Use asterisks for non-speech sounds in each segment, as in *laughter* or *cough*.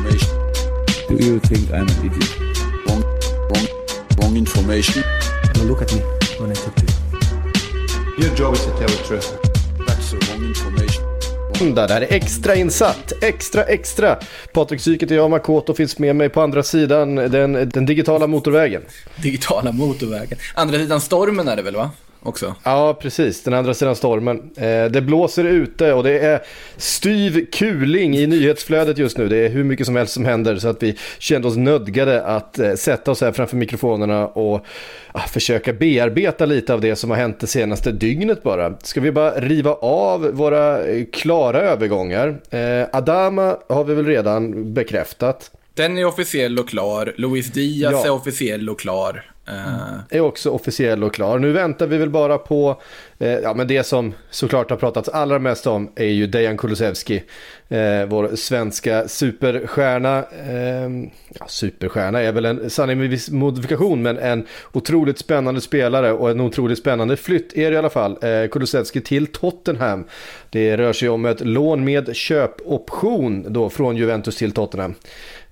Information. Do you think I'm an idiot? Wrong, wrong, wrong information. Now look at me when I talk to you. Your job is to tell the truth. That's the wrong information. Där, det här är extra insatt, extra extra. Patrik Syket och jag, Makoto, finns med mig på andra sidan den, den digitala motorvägen. Digitala motorvägen. Andra sidan stormen är det väl va? Också. Ja, precis. Den andra sidan stormen. Eh, det blåser ute och det är styv kuling i nyhetsflödet just nu. Det är hur mycket som helst som händer så att vi kände oss nödgade att eh, sätta oss här framför mikrofonerna och ah, försöka bearbeta lite av det som har hänt det senaste dygnet bara. Ska vi bara riva av våra eh, klara övergångar? Eh, Adama har vi väl redan bekräftat. Den är officiell och klar. Luis Diaz Ja. är officiell och klar. Mm. är också officiell och klar. Nu väntar vi väl bara på, eh, ja men det som såklart har pratats allra mest om är ju Dejan Kulusevski. Eh, vår svenska superstjärna. Eh, ja, superstjärna är väl en sanning med viss modifikation men en otroligt spännande spelare och en otroligt spännande flytt är det i alla fall. Eh, Kulusevski till Tottenham. Det rör sig om ett lån med köpoption då från Juventus till Tottenham.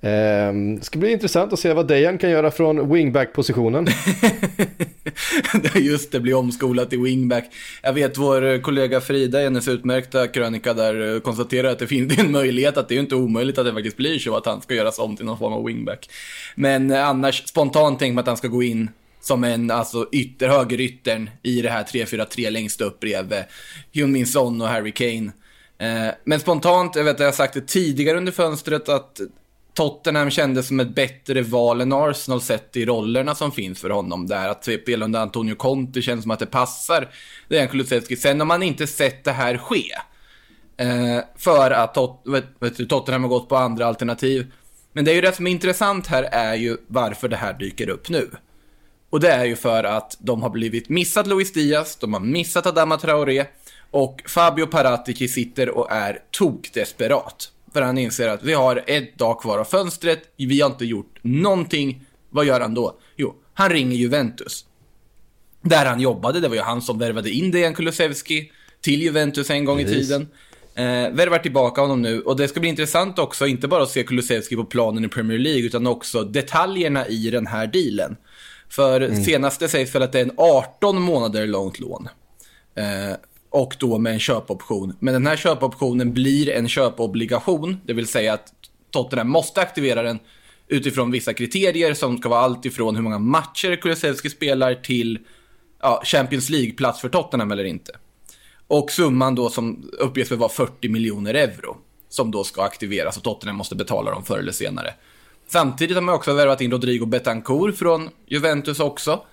Ehm, det ska bli intressant att se vad Dejan kan göra från wingback-positionen. *laughs* Just det, bli omskolad till wingback. Jag vet vår kollega Frida i hennes utmärkta krönika där eh, konstaterar att det finns en möjlighet att det är inte omöjligt att det faktiskt blir så att han ska göras om till någon form av wingback. Men eh, annars spontant tänker man att han ska gå in som en alltså ytter, högeryttern i det här 3-4-3 längst upp bredvid Hyun-Min Son och Harry Kane. Eh, men spontant, jag vet att jag har sagt det tidigare under fönstret att Tottenham kändes som ett bättre val än Arsenal sett i rollerna som finns för honom där. Att spela under Antonio Conte känns som att det passar Dejan Kulusevski. Sen har man inte sett det här ske. Eh, för att Tot vet, vet du, Tottenham har gått på andra alternativ. Men det är ju det som är intressant här är ju varför det här dyker upp nu. Och det är ju för att de har blivit missat Luis Diaz, de har missat Adama Traoré och Fabio Paratici sitter och är tokdesperat. För han inser att vi har ett dag kvar av fönstret, vi har inte gjort någonting. Vad gör han då? Jo, han ringer Juventus. Där han jobbade, det var ju han som värvade in Dejan Kulusevski till Juventus en gång i Precis. tiden. Eh, värvar tillbaka honom nu och det ska bli intressant också, inte bara att se Kulusevski på planen i Premier League utan också detaljerna i den här dealen. För senaste sägs väl att det är en 18 månader långt lån. Eh, och då med en köpoption. Men den här köpoptionen blir en köpobligation, det vill säga att Tottenham måste aktivera den utifrån vissa kriterier som ska vara allt ifrån hur många matcher Kulusevski spelar till ja, Champions League-plats för Tottenham eller inte. Och summan då som uppges vara 40 miljoner euro som då ska aktiveras och Tottenham måste betala dem förr eller senare. Samtidigt har man också värvat in Rodrigo Betancourt från Juventus också.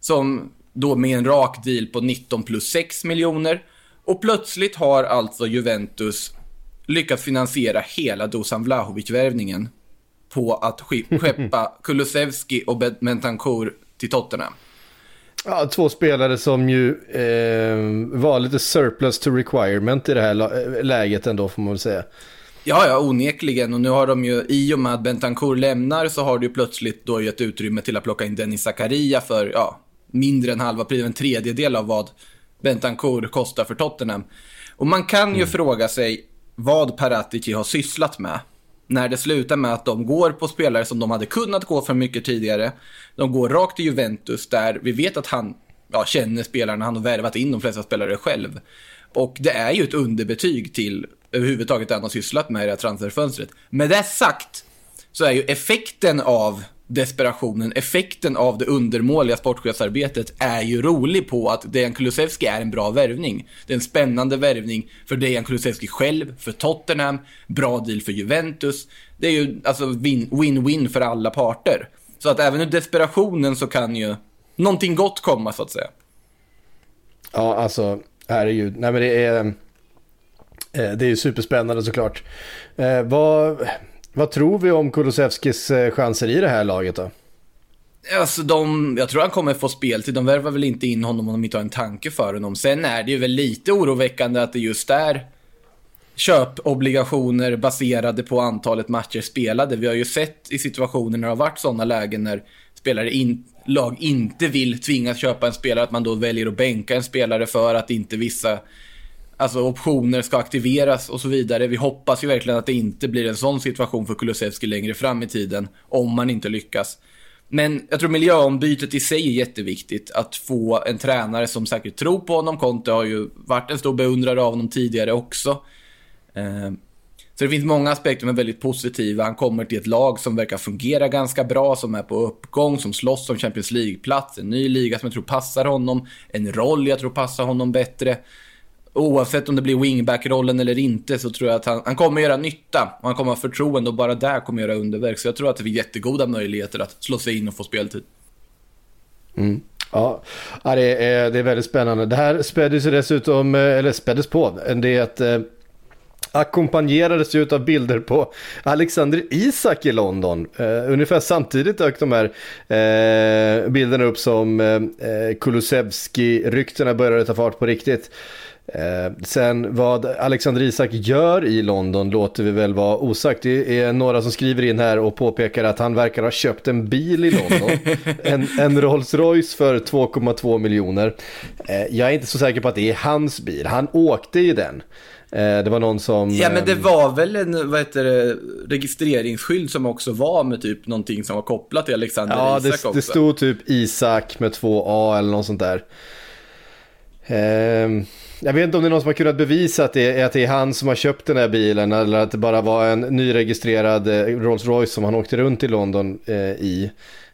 Som då med en rak deal på 19 plus 6 miljoner. Och plötsligt har alltså Juventus lyckats finansiera hela Dusan Vlahovic-värvningen på att sk- *laughs* skeppa Kulusevski och Betancourt till Tottenham. Ja, två spelare som ju eh, var lite surplus to requirement i det här eh, läget ändå får man väl säga. Ja, ja, onekligen. Och nu har de ju, i och med att Bentancourt lämnar, så har ju plötsligt då gett utrymme till att plocka in Dennis Zakaria för, ja, mindre än halva priset, en tredjedel av vad Bentancourt kostar för Tottenham. Och man kan ju fråga sig vad Paratici har sysslat med. När det slutar med att de går på spelare som de hade kunnat gå för mycket tidigare. De går rakt till Juventus där vi vet att han ja, känner spelarna, han har värvat in de flesta spelare själv. Och det är ju ett underbetyg till överhuvudtaget det han har sysslat med i det här transferfönstret. Med det sagt så är ju effekten av desperationen, effekten av det undermåliga sportchefsarbetet är ju rolig på att Dejan Kulusevski är en bra värvning. Det är en spännande värvning för Dejan Kulusevski själv, för Tottenham, bra deal för Juventus. Det är ju alltså win-win för alla parter. Så att även ur desperationen så kan ju någonting gott komma så att säga. Ja, alltså, herregud. Nej, men det är, eh, det är ju superspännande såklart. Eh, vad, vad tror vi om Kulusevskis eh, chanser i det här laget då? Alltså de, jag tror han kommer få speltid. De värvar väl inte in honom om de inte har en tanke för honom. Sen är det ju väl lite oroväckande att det just är köpobligationer baserade på antalet matcher spelade. Vi har ju sett i situationer när det har varit sådana lägen när spelare in, lag inte vill tvingas köpa en spelare, att man då väljer att bänka en spelare för att inte vissa alltså, optioner ska aktiveras och så vidare. Vi hoppas ju verkligen att det inte blir en sån situation för Kulusevski längre fram i tiden, om man inte lyckas. Men jag tror miljöombytet i sig är jätteviktigt. Att få en tränare som säkert tror på honom. Conte har ju varit en stor beundrare av honom tidigare också. Eh, så det finns många aspekter som är väldigt positiva. Han kommer till ett lag som verkar fungera ganska bra, som är på uppgång, som slåss om Champions League-plats. En ny liga som jag tror passar honom. En roll jag tror passar honom bättre. Oavsett om det blir wingback-rollen eller inte så tror jag att han, han kommer göra nytta. Och han kommer ha förtroende och bara där kommer göra underverk. Så jag tror att det blir jättegoda möjligheter att slå sig in och få speltid. Mm. Ja, det är, det är väldigt spännande. Det här späddes dessutom, eh, eller späddes på, det är att eh, ackompanjerades ju av bilder på Alexander Isak i London. Eh, ungefär samtidigt dök de här eh, bilderna upp som eh, eh Kulusevski-ryktena började ta fart på riktigt. Eh, sen vad Alexander Isak gör i London låter vi väl vara osagt. Det är några som skriver in här och påpekar att han verkar ha köpt en bil i London. *laughs* en, en Rolls Royce för 2,2 miljoner. Eh, jag är inte så säker på att det är hans bil. Han åkte i den. Eh, det var någon som... Ja, men det var väl en vad heter det, registreringsskylt som också var med typ någonting som var kopplat till Alexander ja, Isak det, också. det stod typ Isak med två A eller något sånt där. Ehm, jag vet inte om det är någon som har kunnat bevisa att det, är, att det är han som har köpt den här bilen eller att det bara var en nyregistrerad eh, Rolls Royce som han åkte runt i London eh, i.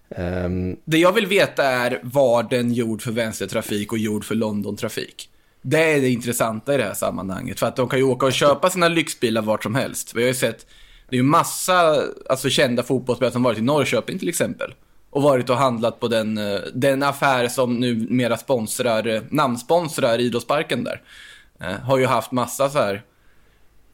Um... Det jag vill veta är var den gjord för vänstertrafik och gjord för Londontrafik. Det är det intressanta i det här sammanhanget. För att de kan ju åka och köpa sina lyxbilar vart som helst. Vi har ju sett, det är ju massa alltså, kända fotbollsspelare som varit i Norrköping till exempel. Och varit och handlat på den, eh, den affär som numera sponsrar, eh, namnsponsrar idrottsparken där. Eh, har ju haft massa så här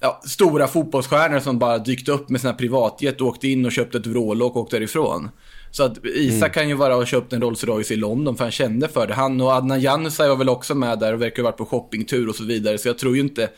ja, stora fotbollsstjärnor som bara dykt upp med sina privatjet, åkte in och köpte ett vrålåk och åkte därifrån. Så att Isak mm. kan ju vara och köpt en Rolls Royce i London för han kände för det. Han och Adnan Januzaj var väl också med där och verkar ha varit på shoppingtur och så vidare. Så jag tror ju inte...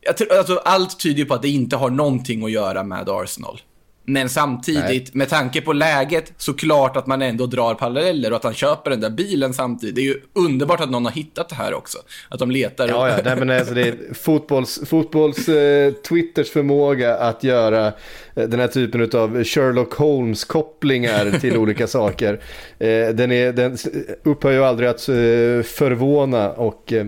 Jag tror, alltså, allt tyder ju på att det inte har någonting att göra med Arsenal. Men samtidigt, Nej. med tanke på läget, så klart att man ändå drar paralleller och att han köper den där bilen samtidigt. Det är ju underbart att någon har hittat det här också. Att de letar. Ja, ja. Nej, men alltså, det är fotbolls, fotbolls eh, Twitters förmåga att göra eh, den här typen av Sherlock Holmes-kopplingar till *laughs* olika saker. Eh, den, är, den upphör ju aldrig att eh, förvåna och eh,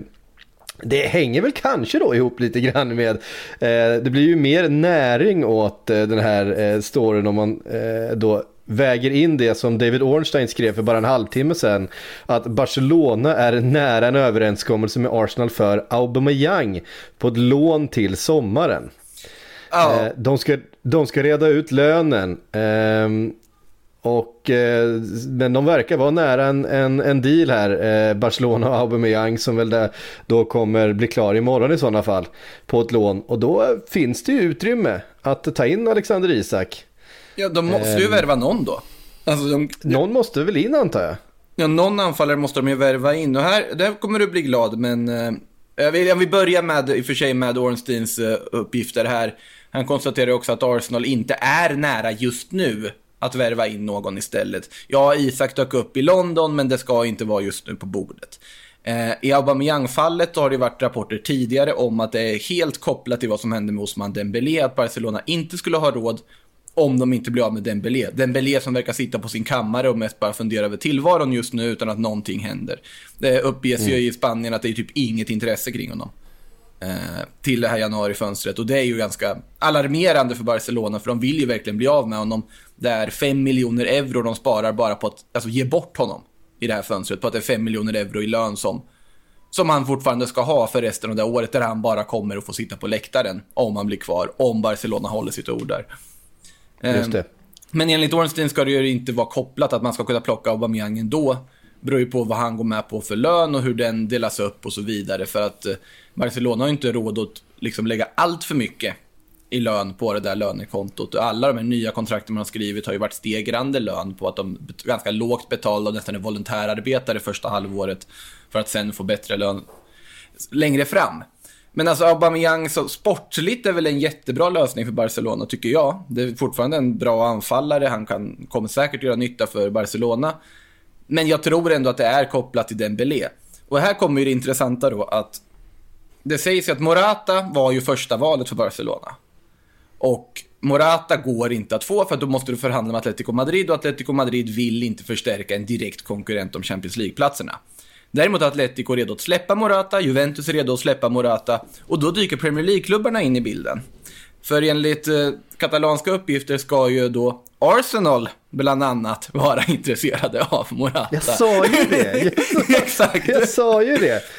det hänger väl kanske då ihop lite grann med, eh, det blir ju mer näring åt eh, den här eh, storyn om man eh, då väger in det som David Ornstein skrev för bara en halvtimme sedan. Att Barcelona är nära en överenskommelse med Arsenal för Aubameyang på ett lån till sommaren. Oh. de, ska, de ska reda ut lönen. Och, eh, men de verkar vara nära en, en, en deal här, eh, Barcelona och Aubameyang som väl där, då kommer bli klar imorgon i sådana fall på ett lån. Och då finns det ju utrymme att ta in Alexander Isak. Ja, de måste ju eh, värva någon då. Alltså, de, någon måste väl in antar jag. Ja, någon anfallare måste de ju värva in. Och här, där kommer du bli glad, men eh, jag, vill, jag vill börja med, i och för sig med Ornsteins eh, uppgifter här. Han konstaterar också att Arsenal inte är nära just nu att värva in någon istället. Ja, Isak dök upp i London, men det ska inte vara just nu på bordet. Eh, I Aubameyang-fallet har det varit rapporter tidigare om att det är helt kopplat till vad som hände med Osman Dembélé, att Barcelona inte skulle ha råd om de inte blir av med Dembélé. Dembélé som verkar sitta på sin kammare och mest bara fundera över tillvaron just nu utan att någonting händer. Det uppges mm. ju i Spanien att det är typ inget intresse kring honom. Eh, till det här januarifönstret. Och det är ju ganska alarmerande för Barcelona, för de vill ju verkligen bli av med honom. Det är 5 miljoner euro de sparar bara på att alltså, ge bort honom i det här fönstret. På att det är 5 miljoner euro i lön som, som han fortfarande ska ha för resten av det året, där han bara kommer att få sitta på läktaren om han blir kvar, om Barcelona håller sitt ord där. Just det. Eh, men enligt Ornstein ska det ju inte vara kopplat att man ska kunna plocka Aubameyang ändå beror ju på vad han går med på för lön och hur den delas upp och så vidare. För att eh, Barcelona har inte råd att liksom lägga allt för mycket i lön på det där lönekontot. Och alla de här nya kontrakten man har skrivit har ju varit stegrande lön på att de är ganska lågt betalda och nästan är volontärarbetare första halvåret för att sen få bättre lön längre fram. Men alltså Aubameyang så sportligt är väl en jättebra lösning för Barcelona tycker jag. Det är fortfarande en bra anfallare, han kan, kommer säkert göra nytta för Barcelona. Men jag tror ändå att det är kopplat till Dembélé. Och här kommer ju det intressanta då att det sägs ju att Morata var ju första valet för Barcelona. Och Morata går inte att få för då måste du förhandla med Atletico Madrid och Atletico Madrid vill inte förstärka en direkt konkurrent om Champions League-platserna. Däremot är Atletico redo att släppa Morata, Juventus är redo att släppa Morata och då dyker Premier League-klubbarna in i bilden. För enligt eh, katalanska uppgifter ska ju då Arsenal bland annat vara *laughs* intresserade av Morata. Jag sa ju det. *laughs* Exakt. Jag sa ju det. *laughs*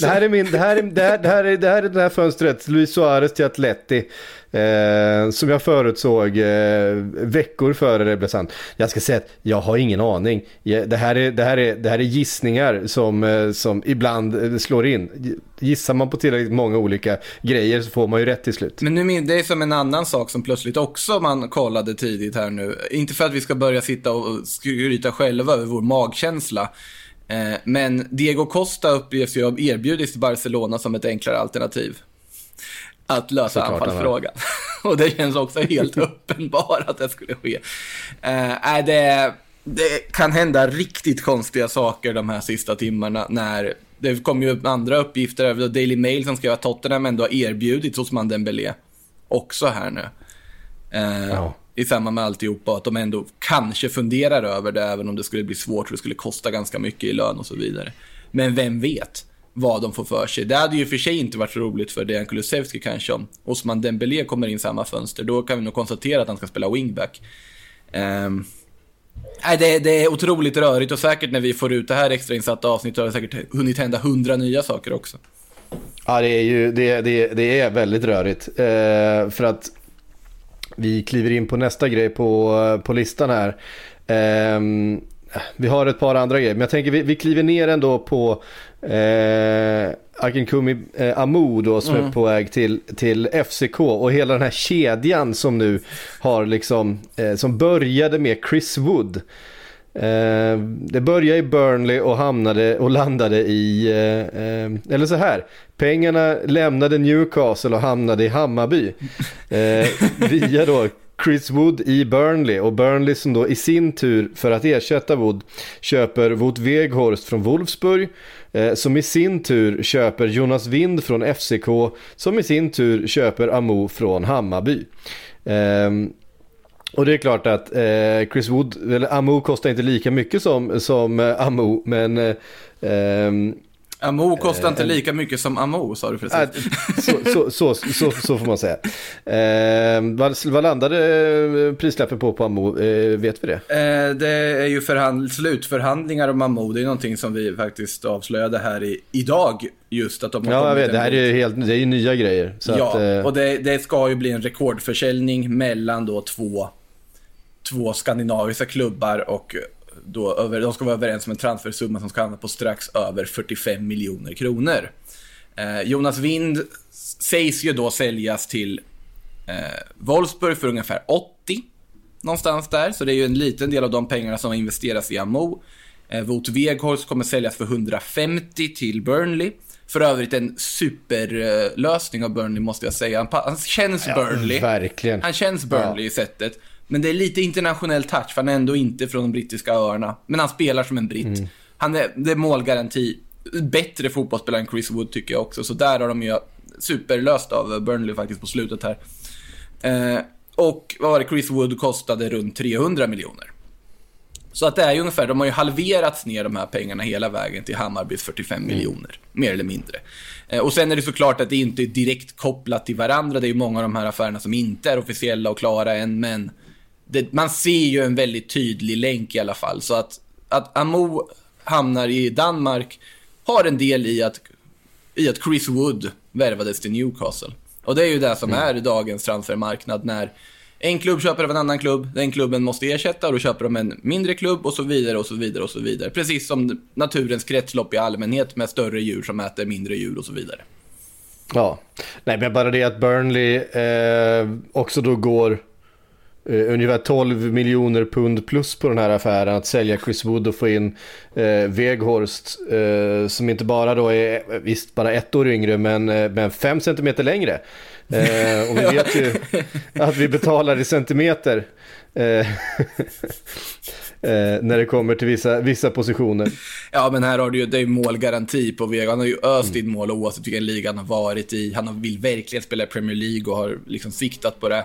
Det här är min, det här är, det här, det här är, det här är det här fönstret, Luis Suarez till Atleti. Eh, som jag förutsåg eh, veckor före det blev sant. Jag ska säga att jag har ingen aning. Det, här är, det, här är, det här är gissningar som, eh, som ibland eh, slår in. Gissar man på tillräckligt många olika grejer så får man ju rätt till slut. Men nu det är som en annan sak som plötsligt också man kollade tidigt här nu. Inte för att vi ska börja sitta och skryta själva över vår magkänsla. Eh, men Diego Costa uppges ju ha erbjudits Barcelona som ett enklare alternativ. Att lösa Såklart anfallsfrågan. *laughs* och det känns också helt *laughs* uppenbart att det skulle ske. Eh, det, det kan hända riktigt konstiga saker de här sista timmarna när det kommer ju upp andra uppgifter över Daily Mail som skrev att Tottenham ändå har erbjudits hos Dembélé också här nu. Eh, Ja. I samband med alltihopa, att de ändå kanske funderar över det, även om det skulle bli svårt och det skulle kosta ganska mycket i lön och så vidare. Men vem vet vad de får för sig. Det hade ju för sig inte varit roligt för Dejan Kulusevski kanske om Osman Dembélé kommer in samma fönster. Då kan vi nog konstatera att han ska spela wingback. Um, Nej, det, det är otroligt rörigt och säkert när vi får ut det här extrainsatta avsnittet har det säkert hunnit hända hundra nya saker också. Ja, det är ju det, det, det är väldigt rörigt. Eh, för att vi kliver in på nästa grej på, på listan här. Ehm, vi har ett par andra grejer, men jag tänker vi, vi kliver ner ändå på eh, Akinkumi eh, Amu då som är på väg till, till FCK och hela den här kedjan som nu har liksom, eh, som började med Chris Wood. Eh, det började i Burnley och hamnade och landade i, eh, eh, eller så här, pengarna lämnade Newcastle och hamnade i Hammarby. Eh, via då Chris Wood i Burnley och Burnley som då i sin tur för att ersätta Wood köper Wout Weghorst från Wolfsburg eh, som i sin tur köper Jonas Wind från FCK som i sin tur köper Amo från Hammarby. Eh, och det är klart att eh, Chris Wood, eller Amo kostar inte lika mycket som, som eh, Amo, men eh, ehm, Amo kostar inte lika mycket som Amo, sa du precis. så, så, så, så, får man säga. Eh, vad, landade eh, prislappen på på Amo? Eh, vet vi det? Eh, det är ju förhand- slutförhandlingar om Amo. Det är någonting som vi faktiskt avslöjade här i, idag. Just att de har Ja, jag vet. Det här är ju helt, det är nya grejer. Ja, eh, och det, det ska ju bli en rekordförsäljning mellan då två, två skandinaviska klubbar och då över, de ska vara överens om en transfersumma som ska hamna på strax över 45 miljoner kronor. Eh, Jonas Wind sägs ju då säljas till eh, Wolfsburg för ungefär 80 någonstans där, så det är ju en liten del av de pengarna som investeras i Amo. Eh, Wout Weghorst kommer säljas för 150 till Burnley. För övrigt en superlösning av Burnley måste jag säga. Han, han känns Burnley. verkligen. Han känns Burnley i sättet. Men det är lite internationell touch, för han är ändå inte från de brittiska öarna. Men han spelar som en britt. Mm. Han är, det är målgaranti. Bättre fotbollsspelare än Chris Wood tycker jag också. Så där har de ju superlöst av Burnley faktiskt på slutet här. Eh, och vad var det, Chris Wood kostade runt 300 miljoner. Så att det är ju ungefär, de har ju halverats ner de här pengarna hela vägen till Hammarbys 45 miljoner, mer eller mindre. Eh, och sen är det såklart att det inte är direkt kopplat till varandra, det är ju många av de här affärerna som inte är officiella och klara än, men det, man ser ju en väldigt tydlig länk i alla fall. Så att, att Amo hamnar i Danmark har en del i att, i att Chris Wood värvades till Newcastle. Och det är ju det som är dagens transfermarknad när en klubb köper av en annan klubb, den klubben måste ersätta och då köper de en mindre klubb och så vidare och så vidare och så vidare. Precis som naturens kretslopp i allmänhet med större djur som äter mindre djur och så vidare. Ja, nej men bara det att Burnley eh, också då går eh, ungefär 12 miljoner pund plus på den här affären. Att sälja Chris Wood och få in eh, Weghorst eh, som inte bara då är, visst bara ett år yngre men, men fem centimeter längre. Och vi vet ju *laughs* att vi betalar i centimeter. *laughs* När det kommer till vissa, vissa positioner. Ja, men här har du ju, det är ju målgaranti på Vega. Han har ju öst in mål oavsett vilken liga han har varit i. Han vill verkligen spela Premier League och har liksom siktat på det.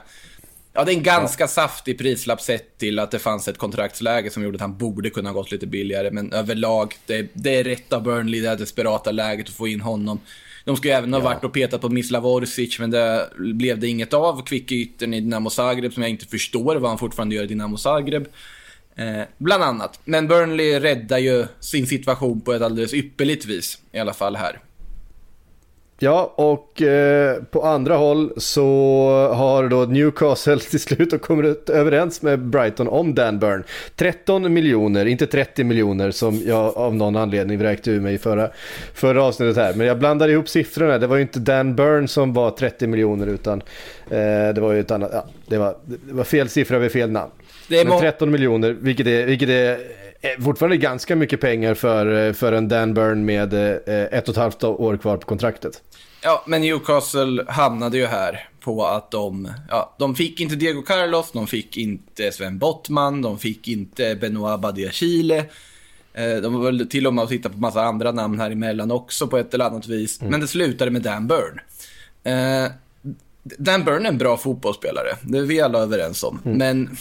Ja, det är en ganska ja. saftig prislapp sett till att det fanns ett kontraktsläge som gjorde att han borde kunna gått lite billigare. Men överlag, det, det är rätt av Burnley, det här desperata läget att få in honom. De skulle även ha ja. varit och petat på Mislav Orsic, men det blev det inget av. Kvicke yttern i Dinamo Zagreb, som jag inte förstår vad han fortfarande gör i Dinamo Zagreb. Eh, bland annat. Men Burnley räddar ju sin situation på ett alldeles ypperligt vis, i alla fall här. Ja, och eh, på andra håll så har då Newcastle *laughs* till slut kommit överens med Brighton om Dan Burn. 13 miljoner, inte 30 miljoner som jag av någon anledning vräkte ur mig i förra, förra avsnittet här. Men jag blandade ihop siffrorna, det var ju inte Dan Burn som var 30 miljoner utan eh, det var ju ett annat, ja, det var, det var fel siffra vid fel namn. Det är Men 13 miljoner, vilket är, vilket är fortfarande ganska mycket pengar för, för en Dan Burn med eh, ett och ett halvt år kvar på kontraktet. Ja, men Newcastle hamnade ju här på att de, ja, de fick inte Diego Carlos, de fick inte Sven Bottman, de fick inte Benoit Badiachile. Eh, de var väl till och med att titta på massa andra namn här emellan också på ett eller annat vis. Mm. Men det slutade med Dan Burn. Eh, Dan Burn är en bra fotbollsspelare, det är vi alla överens om. Mm. Men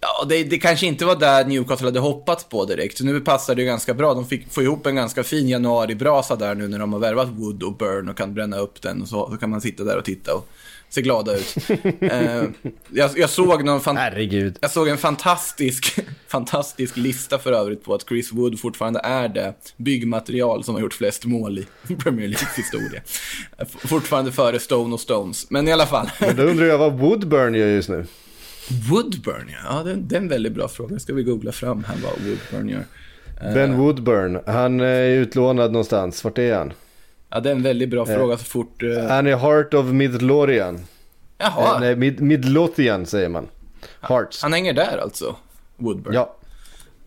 Ja, det, det, kanske inte var där Newcastle hade hoppats på direkt. Nu passar det ju ganska bra. De fick få ihop en ganska fin januari-brasa där nu när de har värvat Wood och Burn och kan bränna upp den. Och så, så kan man sitta där och titta och se glada ut. *laughs* eh, jag, jag, såg någon fan... Herregud. Jag såg en fantastisk, *laughs* fantastisk lista för övrigt på att Chris Wood fortfarande är det byggmaterial som har gjort flest mål i *laughs* Premier Leagues historia. Fortfarande före Stone och Stones. Men i alla fall. Men då undrar jag vad Woodburn gör just nu. Woodburn, ja. det, det, är en väldigt bra fråga. Ska vi googla fram här vad Woodburn gör. Ben uh, Woodburn, han är utlånad någonstans. Vart är han? Ja, det är en väldigt bra uh, fråga så fort... Han är Heart of Midlothian. Jaha. Nej, Mid Midlothian säger man. Hearts. Han hänger där alltså, Woodburn? Ja.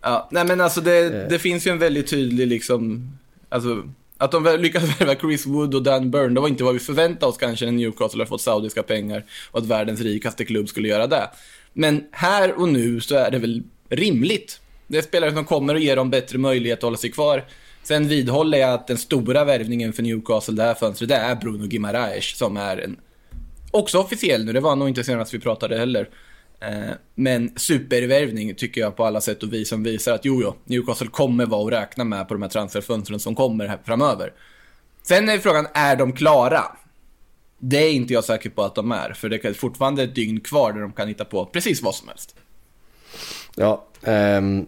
Ja, nej men alltså det, det finns ju en väldigt tydlig liksom... Alltså, att de lyckades *laughs* värva Chris Wood och Dan Burn, det var inte vad vi förväntade oss kanske när Newcastle har fått saudiska pengar och att världens rikaste klubb skulle göra det. Men här och nu så är det väl rimligt. Det är spelare som kommer och ger dem bättre möjlighet att hålla sig kvar. Sen vidhåller jag att den stora värvningen för Newcastle det här fönstret, det är Bruno Gimaraes som är en... Också officiell nu, det var nog inte senast vi pratade heller. Eh, men supervärvning tycker jag på alla sätt och vis som visar att jo, jo, Newcastle kommer vara att räkna med på de här transferfönstren som kommer här framöver. Sen är frågan, är de klara? Det är inte jag säker på att de är, för det är fortfarande ett dygn kvar där de kan hitta på precis vad som helst. Ja, um,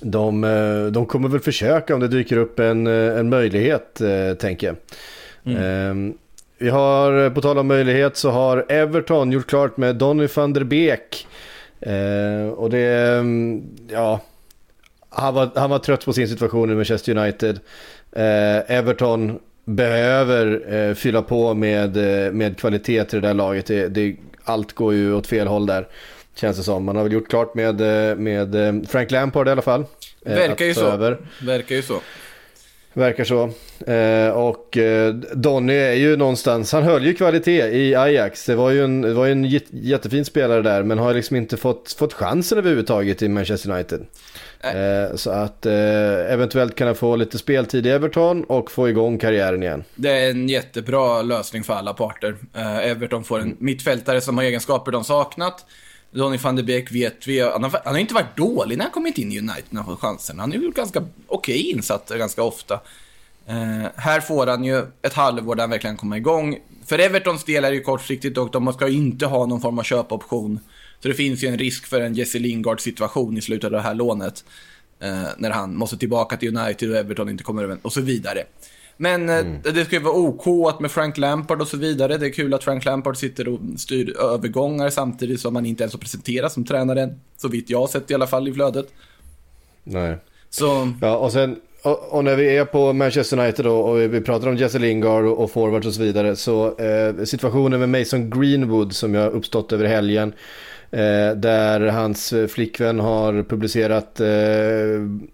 de, eh, de kommer väl försöka om det dyker upp en, eh, en möjlighet, uh, tänker jag. Mm. Um, vi har, på tal om möjlighet, så har Everton gjort klart med Donny van der Beek. Eh, och det, mm, ja, han var, han var trött på sin situation i Manchester United. Eh, Everton behöver eh, fylla på med, eh, med kvalitet till det där laget. Det, det, allt går ju åt fel håll där. Känns det som. Man har väl gjort klart med, eh, med eh, Frank Lampard i alla fall. Verkar ju så. Över. Verkar ju så. Verkar så. Eh, och eh, Donny är ju någonstans, han höll ju kvalitet i Ajax. Det var ju en, det var ju en jättefin spelare där men har liksom inte fått, fått chansen överhuvudtaget i Manchester United. Eh, så att eh, eventuellt kan han få lite speltid i Everton och få igång karriären igen. Det är en jättebra lösning för alla parter. Eh, Everton får en mittfältare som har egenskaper de saknat. Donny van de Beek vet vi, han har, han har inte varit dålig när han kommit in i United när han fått chansen. Han har gjort ganska okej okay insatt ganska ofta. Eh, här får han ju ett halvår där han verkligen kommer igång. För Evertons del är det ju kortsiktigt och de ska inte ha någon form av köpoption. Så det finns ju en risk för en Jesse Lingard situation i slutet av det här lånet. Eh, när han måste tillbaka till United och Everton inte kommer över och så vidare. Men eh, mm. det ska ju vara OK med Frank Lampard och så vidare. Det är kul att Frank Lampard sitter och styr övergångar samtidigt som han inte ens har presenterats som tränare. Så vitt jag har sett i alla fall i flödet. Nej. Så... Ja, och sen och, och när vi är på Manchester United då, och vi pratar om Jesse Lingard och, och forwards och så vidare. Så eh, situationen med Mason Greenwood som jag uppstått över helgen. Eh, där hans flickvän har publicerat eh,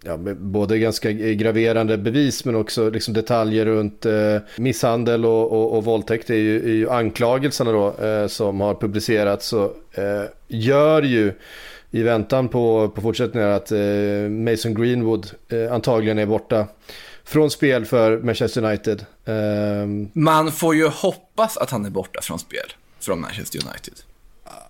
ja, både ganska graverande bevis men också liksom detaljer runt eh, misshandel och, och, och våldtäkt är ju, är ju anklagelserna då som har publicerats. Så gör ju i väntan på, på fortsättningar att Mason Greenwood antagligen är borta från spel för Manchester United. Man får ju hoppas att han är borta från spel från Manchester United.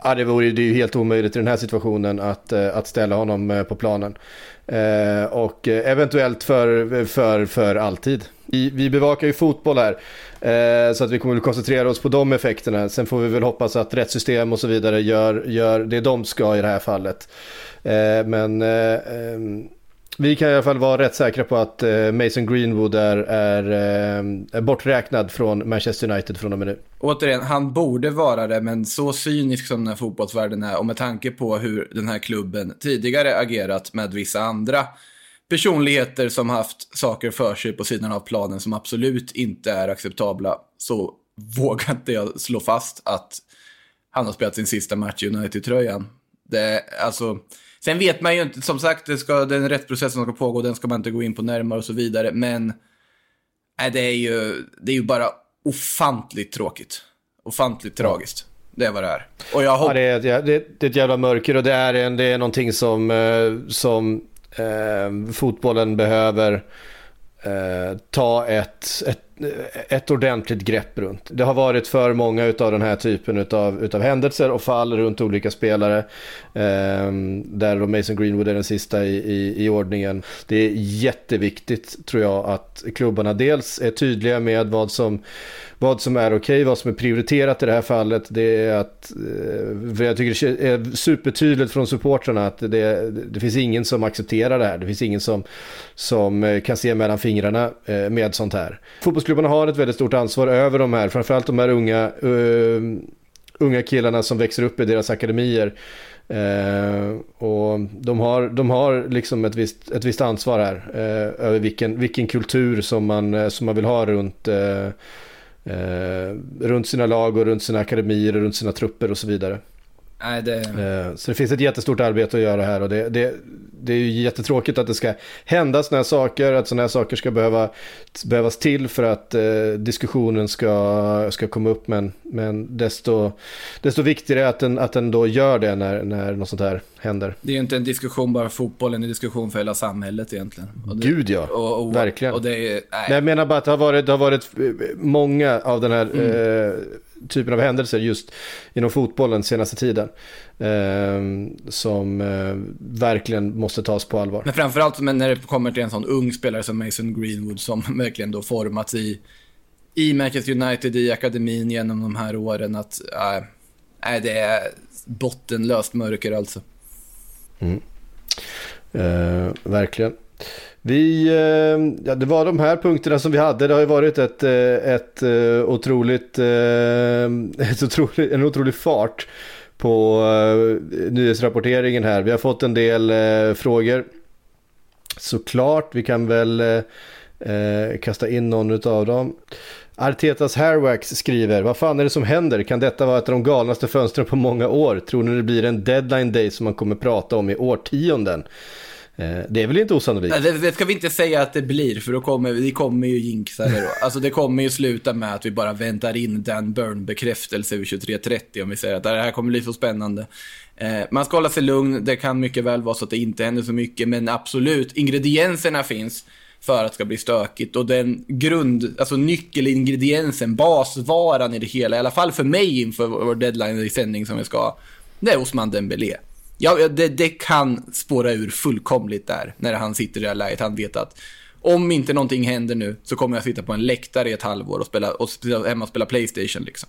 Ja, det, vore, det är ju helt omöjligt i den här situationen att, eh, att ställa honom eh, på planen. Eh, och eventuellt för, för, för alltid. Vi, vi bevakar ju fotboll här, eh, så att vi kommer att koncentrera oss på de effekterna. Sen får vi väl hoppas att rättssystem och så vidare gör, gör det de ska i det här fallet. Eh, men eh, ehm, vi kan i alla fall vara rätt säkra på att eh, Mason Greenwood är, är, är borträknad från Manchester United från och med nu. Återigen, han borde vara det, men så cynisk som den här fotbollsvärlden är och med tanke på hur den här klubben tidigare agerat med vissa andra personligheter som haft saker för sig på sidan av planen som absolut inte är acceptabla, så vågar inte jag slå fast att han har spelat sin sista match i United-tröjan. Det, alltså, Sen vet man ju inte, som sagt, det ska, den rättsprocessen som ska pågå, den ska man inte gå in på närmare och så vidare. Men nej, det, är ju, det är ju bara ofantligt tråkigt. Ofantligt ja. tragiskt. Det är vad det är. Och jag hopp... ja, det, är, det, det är ett jävla mörker och det är, en, det är någonting som, eh, som eh, fotbollen behöver eh, ta ett, ett ett ordentligt grepp runt. Det har varit för många av den här typen utav, utav händelser och fall runt olika spelare. Eh, där då Mason Greenwood är den sista i, i, i, ordningen. Det är jätteviktigt tror jag att klubbarna dels är tydliga med vad som vad som är okej, okay, vad som är prioriterat i det här fallet. Det är att, eh, för jag tycker det är supertydligt från supportrarna att det, det finns ingen som accepterar det här. Det finns ingen som, som eh, kan se mellan fingrarna eh, med sånt här. Fotbollsklubbarna har ett väldigt stort ansvar över de här, framförallt de här unga, uh, unga killarna som växer upp i deras akademier. Uh, och de har, de har liksom ett visst, ett visst ansvar här uh, över vilken, vilken kultur som man, som man vill ha runt Eh, runt sina lag och runt sina akademier och runt sina trupper och så vidare. Nej, det... Eh, så det finns ett jättestort arbete att göra här och det, det, det är ju jättetråkigt att det ska hända sådana här saker, att sådana här saker ska behöva, behövas till för att eh, diskussionen ska, ska komma upp. Men, men desto, desto viktigare att den, att den då gör det när, när något sånt här händer. Det är ju inte en diskussion bara för fotbollen, det är en diskussion för hela samhället egentligen. Det, Gud ja, och, och, verkligen. Och det är, nej. nej. jag menar bara att det har varit, det har varit många av den här mm. eh, typen av händelser just inom fotbollen senaste tiden. Eh, som eh, verkligen måste tas på allvar. Men framförallt när det kommer till en sån ung spelare som Mason Greenwood som *laughs* verkligen då formats i, i Manchester United, i akademin genom de här åren. Att, äh, det är bottenlöst mörker alltså. Mm. Eh, verkligen. Vi, eh, ja, det var de här punkterna som vi hade. Det har ju varit ett, eh, ett eh, otroligt, *laughs* ett otroligt, en otrolig fart på nyhetsrapporteringen här. Vi har fått en del frågor. Såklart, vi kan väl kasta in någon av dem. Artetas Hairwax skriver, vad fan är det som händer? Kan detta vara ett av de galnaste fönstren på många år? Tror ni det blir en deadline day som man kommer prata om i årtionden? Eh, det är väl inte osannolikt? Det, det ska vi inte säga att det blir, för då kommer vi kommer ju jinxa det då. *laughs* Alltså det kommer ju sluta med att vi bara väntar in Dan Burn-bekräftelse vid 23.30 om vi säger att det här kommer bli så spännande. Eh, man ska hålla sig lugn, det kan mycket väl vara så att det inte händer så mycket, men absolut, ingredienserna finns för att det ska bli stökigt. Och den grund, alltså nyckelingrediensen, basvaran i det hela, i alla fall för mig inför vår deadline i sändning som vi ska det är Osman Dembélé. Ja, det, det kan spåra ur fullkomligt där, när han sitter i det här läget. Han vet att om inte någonting händer nu så kommer jag sitta på en läktare i ett halvår och spela, och spela, hemma och spela Playstation liksom.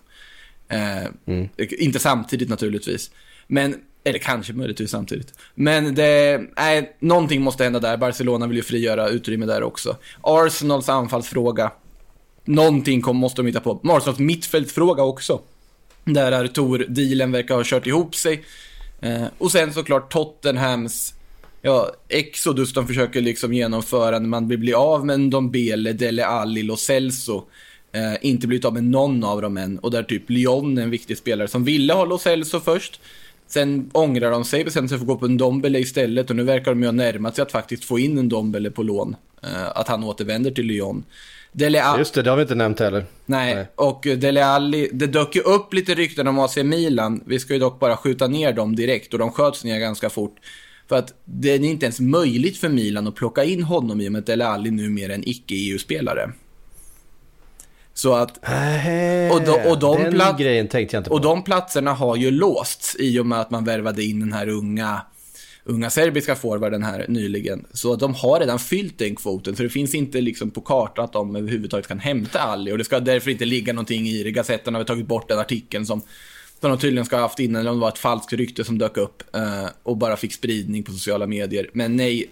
Eh, mm. Inte samtidigt naturligtvis. Men, eller kanske möjligtvis samtidigt. Men det, nej, någonting måste hända där. Barcelona vill ju frigöra utrymme där också. Arsenals anfallsfråga. Någonting kom, måste de hitta på. Arsenals mittfältfråga också. Där Artur, dealen verkar ha kört ihop sig. Eh, och sen såklart Tottenhams ja, Exodus de försöker liksom genomföra när man vill bli av med Ndombele, Dele Alli, Lo Celso. Eh, inte blivit av med någon av dem än. Och där typ Lyon är en viktig spelare som ville ha Lo Celso först. Sen ångrar de sig, bestämde sig för att gå på en Dombele istället och nu verkar de ju ha närmat sig att faktiskt få in en Dombele på lån. Eh, att han återvänder till Lyon. Dele Alli... Just det, det har vi inte nämnt heller. Nej, Nej. och Dele Alli, det dök ju upp lite rykten om AC Milan. Vi ska ju dock bara skjuta ner dem direkt och de sköts ner ganska fort. För att det är inte ens möjligt för Milan att plocka in honom i och med att Dele Alli numera är en icke-EU-spelare. Så att, Och de- och de den plat- grejen tänkte jag inte på. och de platserna har ju låsts i och med att man värvade in den här unga, unga serbiska forwarden här nyligen. Så de har redan fyllt den kvoten, så det finns inte liksom på kartan att de överhuvudtaget kan hämta Ali. Och det ska därför inte ligga någonting i det. Gazetten har tagit bort den artikeln som, som de tydligen ska ha haft innan, eller om det var ett falskt rykte som dök upp eh, och bara fick spridning på sociala medier. Men nej,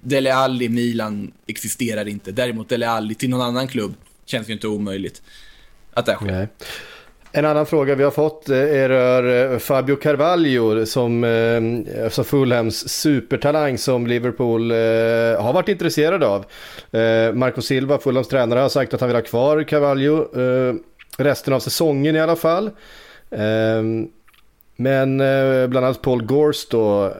Dele Alli Milan existerar inte. Däremot Dele Alli till någon annan klubb känns ju inte omöjligt att det sker. Nej. En annan fråga vi har fått eh, är rör eh, Fabio Carvalho som, eh, alltså Fulhams supertalang som Liverpool har varit intresserade av. Marco Silva, Fulhams tränare, har sagt att han vill ha kvar Carvalho resten av säsongen i alla fall. Men bland annat Paul Gorst då,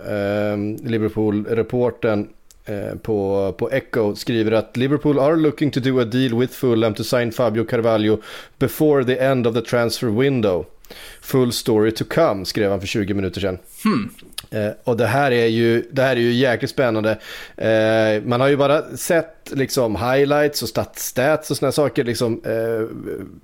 Liverpool-reporten Eh, på, på Echo skriver att Liverpool are looking to do a deal with Fulham to sign Fabio Carvalho before the end of the transfer window. Full story to come skrev han för 20 minuter sedan. Hmm. Eh, och det här är ju, det här är ju jäkligt spännande. Eh, man har ju bara sett liksom highlights och statstats och sådana saker liksom eh,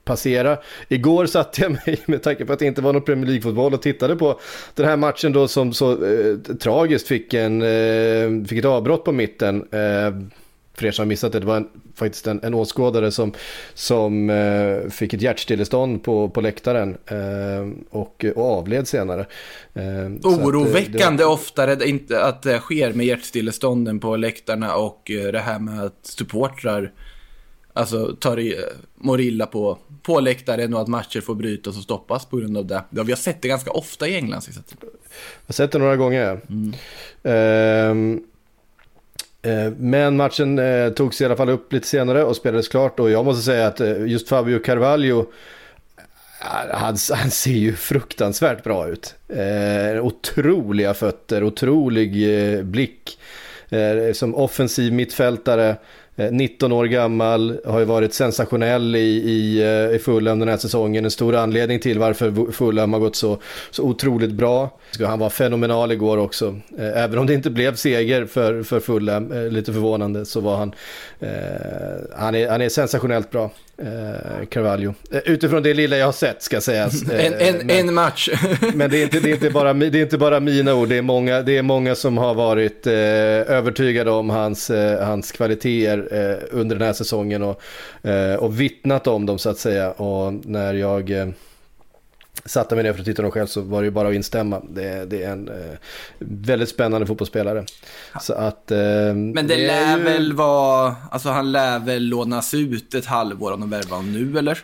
passera. Igår satte jag mig, *laughs* med tanke på att det inte var någon Premier League-fotboll, och tittade på den här matchen då som så eh, tragiskt fick, en, eh, fick ett avbrott på mitten. Eh, Eh, för er som har missat det, det var en, faktiskt en, en åskådare som, som eh, fick ett hjärtstillestånd på, på läktaren eh, och, och avled senare. Eh, så att, eh, Oroväckande det var- ofta det inte att det sker med hjärtstillestånden på läktarna och eh, det här med att supportrar alltså, tar i, mår illa på, på läktaren och att matcher får brytas och stoppas på grund av det. Ja, vi har sett det ganska ofta i England sista tiden. Jag har sett det några gånger. Ehm, eh, Eh, men matchen eh, togs i alla fall upp lite senare och spelades klart. Och jag måste säga att eh, just Fabio Carvalho, han, han ser ju fruktansvärt bra ut. Eh, otroliga fötter, otrolig eh, blick. Eh, som offensiv mittfältare. Eh, 19 år gammal, har ju varit sensationell i, i, eh, i Fulham den här säsongen. En stor anledning till varför Fulham har gått så, så otroligt bra. Han var fenomenal igår också. Eh, även om det inte blev seger för, för Fulham, lite förvånande, så var han, eh, han, är, han är sensationellt bra. Eh, Carvalho. Eh, Utifrån det lilla jag har sett ska sägas. *laughs* Eh, En, en, men- en match. *laughs* men det är, inte, det, är inte bara, det är inte bara mina ord, det är många, det är många som har varit eh, övertygade om hans, eh, hans kvaliteter eh, under den här säsongen och, och vittnat om dem så att säga. Och när jag satte mig ner för att titta dem själv så var det ju bara att instämma. Det, det är en eh, väldigt spännande fotbollsspelare. Så att... Eh, Men det, lär är ju- väl vara, alltså han lär väl lånas ut ett halvår om de värvar honom nu eller?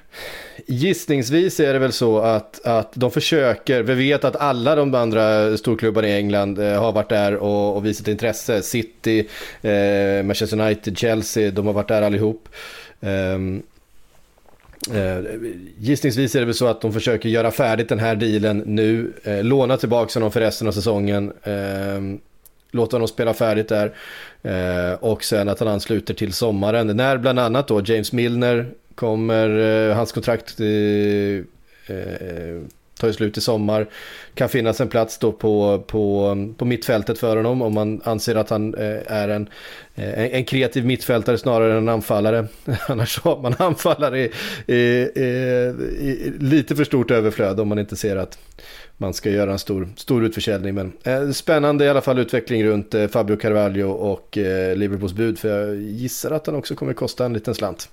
Gissningsvis är det väl så att, att de försöker, vi vet att alla de andra storklubbarna i England eh, har varit där och, och visat intresse. City, eh, Manchester United, Chelsea, de har varit där allihop. Ehm, eh, gissningsvis är det väl så att de försöker göra färdigt den här dealen nu, eh, låna tillbaka honom för resten av säsongen. Eh, låta honom spela färdigt där. Eh, och sen att han ansluter till sommaren. När bland annat då James Milner kommer, eh, hans kontrakt eh, tar ju slut i sommar. Kan finnas en plats då på, på, på mittfältet för honom om man anser att han eh, är en, eh, en, en kreativ mittfältare snarare än en anfallare. *laughs* Annars har man anfallare i, i, i, i lite för stort överflöd om man inte ser att man ska göra en stor, stor utförsäljning. Men eh, spännande i alla fall utveckling runt eh, Fabio Carvalho och eh, Liverpools bud. För jag gissar att han också kommer kosta en liten slant.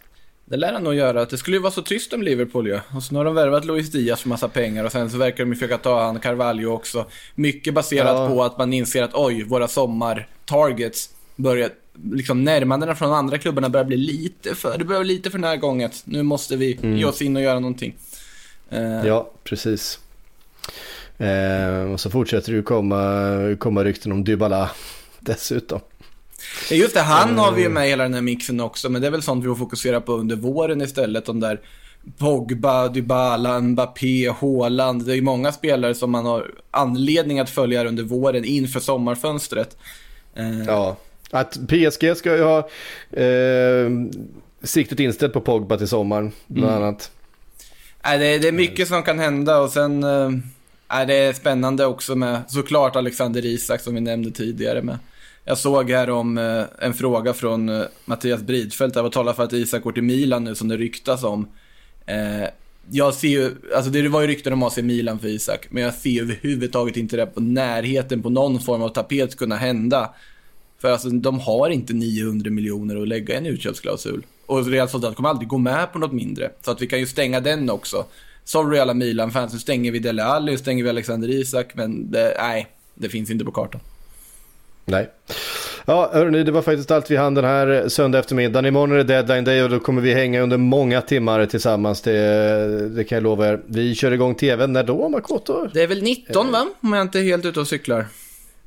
Det lär han nog göra. Det skulle ju vara så tyst om Liverpool ju. Och så har de värvat Luis Diaz för massa pengar och sen så verkar de ju försöka ta han Carvalho också. Mycket baserat Ja. på att man inser att oj, våra sommar-targets börjar, liksom närmandena från de andra klubbarna börjar bli lite för, det börjar bli lite för närgånget. Nu måste vi ge oss in och göra någonting. Eh, Ja, precis. Eh, och så fortsätter det komma, komma rykten om Dybala. *laughs* dessutom. Just det, han har vi ju med i hela den här mixen också, men det är väl sånt vi får fokusera på under våren istället. De där Pogba, Dybala, Mbappé, Haaland. Det är ju många spelare som man har anledning att följa under våren inför sommarfönstret. Eh, Ja, att PSG ska ju ha eh, siktet inställt på Pogba till sommaren, bland annat. Nej, det, det är mycket som kan hända och sen eh, är det är spännande också med såklart Alexander Isak som vi nämnde tidigare. Med. Jag såg här om eh, en fråga från eh, Mattias Bridfeldt. Det var talat för att Isak går till Milan nu som det ryktas om. Eh, jag ser ju, alltså det var ju rykten om AC Milan för Isak, men jag ser överhuvudtaget inte det på närheten på någon form av tapet kunna hända. För alltså de har inte 900 miljoner att lägga i en utköpsklausul. Och Real Sociedad kommer aldrig gå med på något mindre. Så att vi kan ju stänga den också. Sorry alla Milan-fans, nu stänger vi Dele Alli, nu stänger vi Alexander Isak, men det, nej, det finns inte på kartan. Nej. Ja, hörni, det var faktiskt allt vi hann den här söndag eftermiddagen. Imorgon är det deadline day och då kommer vi hänga under många timmar tillsammans. Det, det kan jag lova er. Vi kör igång tvn. När då, Makoto? Det är väl 19 va? Om jag inte är helt ute och cyklar.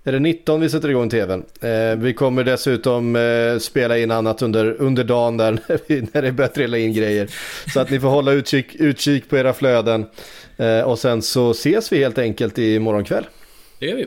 Är det 19 vi sätter igång tvn? Eh, vi kommer dessutom eh, spela in annat under, under dagen där *laughs* när, vi, när det börjar trilla in grejer. Så att ni får hålla utkik, utkik på era flöden. Eh, och sen så ses vi helt enkelt i morgon kväll. Det gör vi.